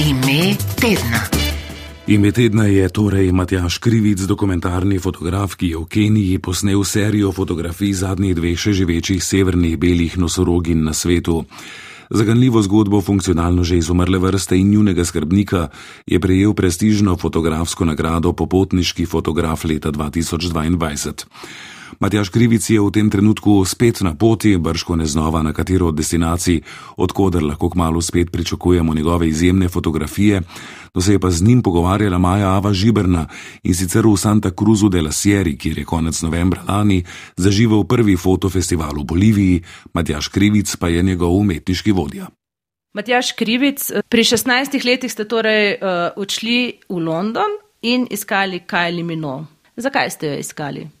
Ime tedna. Ime tedna je torej Matjaš Krivic, dokumentarni fotograf, ki je v Keniji posnel serijo fotografij zadnjih dveh še živečih severnih belih nosorogin na svetu. Zaganljivo zgodbo funkcionalno že izumrle vrste in njunega skrbnika je prejel prestižno fotografsko nagrado Popotniški fotograf leta 2022. Matjaš Krivic je v tem trenutku spet na poti, brško ne znova na katero od destinacij, odkuder lahko kmalo spet pričakujemo njegove izjemne fotografije. No se je pa z njim pogovarjala Maja Ava Žiberna in sicer v Santa Cruzu de la Sierra, kjer je konec novembra lani zaživel prvi fotofestival v Boliviji, Matjaš Krivic pa je njegov umetniški vodja. Matjaš Krivic, pri 16 letih ste torej uh, odšli v London in iskali Kylie Mino. Zakaj ste jo iskali?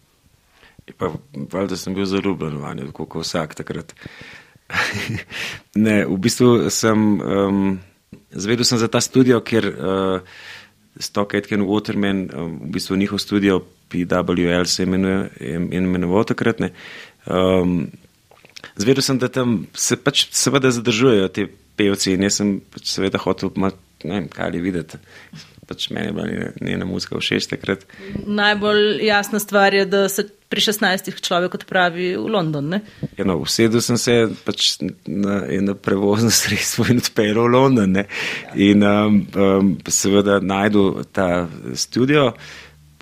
Pa, valjda sem bil zaljubljen v njo, kot vsak takrat. ne, v bistvu sem um, zvedel sem za ta studio, ker uh, Stock Aitken Waterman, um, v bistvu njihov studio PWL se imenuje, imenoval takrat. Um, zvedel sem, da tam se pač seveda zadržujejo te pevci in jaz sem pač seveda hotel, ma, ne vem, kaj ali videti pač meni je bila njena muzika všeč takrat. Najbolj jasna stvar je, da se pri 16 človek odpravi v London. Ja, no, Usedel sem se pač na eno prevozno sredstvo in odpeljal v London. Ne? In um, um, seveda najdu ta studio.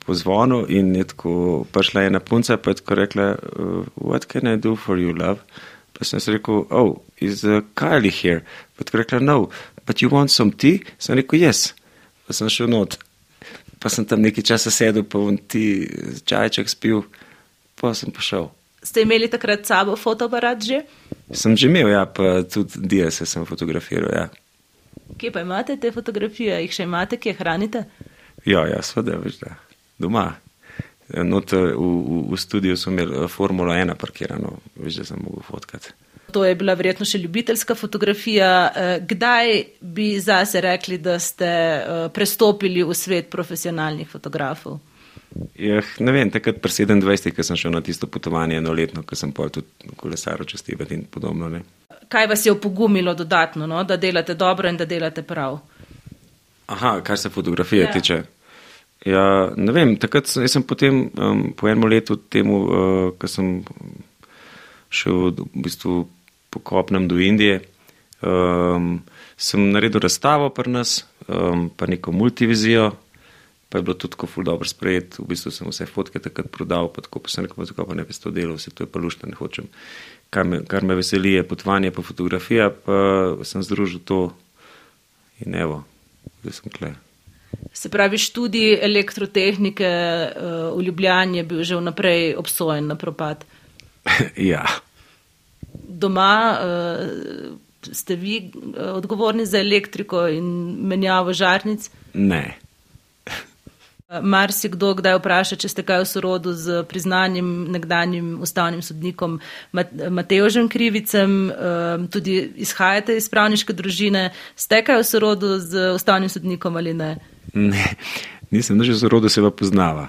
Po zvonu in je tako prišla ena punca, pa je tako rekla, uh, what can I do for you, love? Pa sem se rekel, oh, is uh, Kylie here? Pa je tako rekla, no, but you want some tea? Sem rekel, yes pa sem šel not. Pa sem tam nekaj časa sedel, pa vn ti čajček spil, pa sem pošel. Ste imeli takrat sabo fotoaparat že? Sem že imel, ja, pa tudi dias sem fotografiral, ja. Kje pa imate te fotografije, jih še imate, kje hranite? Ja, ja, sveda, veš da, doma. Not v, v, v studiu sem imel eh, Formula 1 parkirano, veš da sem mogel fotkati. To je bila verjetno še ljubiteljska fotografija. Eh, kdaj bi zase rekli, da ste eh, prestopili v svet profesionalnih fotografov? Jah, ne vem, takrat pri 27, ko sem šel na tisto potovanje enoletno, ko sem pa tudi kolesaro čestivati in podobno. Ne. Kaj vas je opogumilo dodatno, no? da delate dobro in da delate prav? Aha, kar se fotografije ja. tiče. Ja, ne vem, takrat sem, sem potem um, po enem letu temu, uh, ko sem šel v bistvu po kopnem do Indije. Um, sem naredil razstavo pri nas, um, pa neko multivizijo, pa je bilo tudi tako ful dobro sprejet. V bistvu sem vse fotke takrat prodal, pa tako pa sem rekel, zakaj pa ne bi to delal, vse to je pa lušta, ne hočem. Kar me, kar me veseli je potovanje pa fotografija, pa sem združil to in evo, zdaj sem kle. Se pravi, študij elektrotehnike uh, v Ljubljani je bil že vnaprej obsojen na propad. ja doma uh, ste vi uh, odgovorni za elektriko in menjavo žarnic? Ne. Eh, Mar si kdo kdaj vpraša, če ste kaj v sorodu z priznanjem nekdanjim ustavnim sodnikom Matejožem Krivicem, tudi izhajate iz pravniške družine, ste kaj v sorodu z ustavnim sodnikom ali ne? Ne, nisem, da že v sorodu se pa poznava.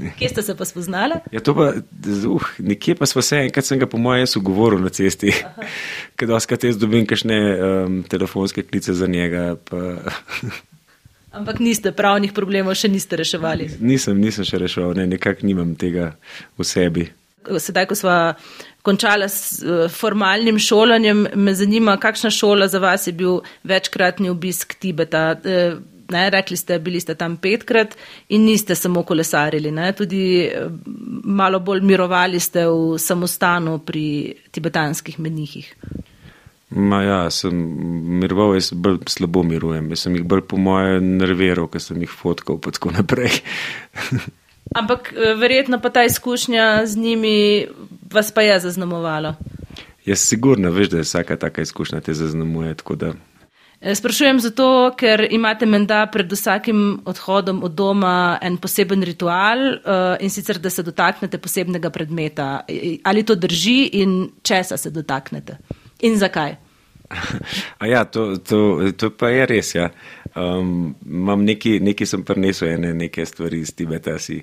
Kje ste se pa spoznali? Ja, pa, uh, nekje pa smo se, enkrat sem ga po mojem jaz ugovoril na cesti, ker oskrat jaz dobim kakšne um, telefonske klice za njega. Ampak niste pravnih problemov še niste reševali? Nisem, nisem še reševal, ne, nekako nimam tega v sebi. Sedaj, ko smo končali s uh, formalnim šolanjem, me zanima, kakšna šola za vas je bil večkratni obisk Tibeta. Ne, rekli ste, bili ste tam petkrat in niste samo kolesarili, ne, tudi eh, malo bolj mirovali ste v samostanu pri tibetanskih menihih. Ma ja, sem miroval, jaz bolj slabo mirujem, jaz sem jih bolj po moje nerviral, ker sem jih fotkal pa tako naprej. Ampak eh, verjetno pa ta izkušnja z njimi vas pa je zaznamovala. Jaz sigurno veš, da je vsaka taka izkušnja te zaznamuje, tako da. Eh, sprašujem zato, ker imate menda pred vsakim odhodom od doma en poseben ritual uh, in sicer, da se dotaknete posebnega predmeta. Ali to drži in česa se dotaknete? In zakaj? Ja, to, to, to pa je res. Ja. Um, neki, neki sem prinesel ene neke stvari iz Tibeta si.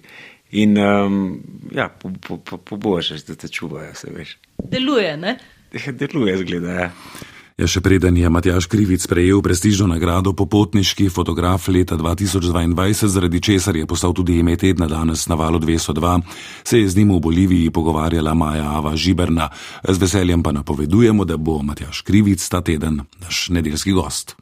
In um, ja, pobožeš, po, po, da te čuvajo, se veš. Deluje, ne? Deluje, zgleda. Ja. Ja, še preden je Matjaš Krivic prejel prestižno nagrado popotniški fotograf leta 2022, zaradi česar je postal tudi ime tedna danes na valu 202, se je z njim v Boliviji pogovarjala Maja Ava Žiberna. Z veseljem pa napovedujemo, da bo Matjaš Krivic ta teden naš nedeljski gost.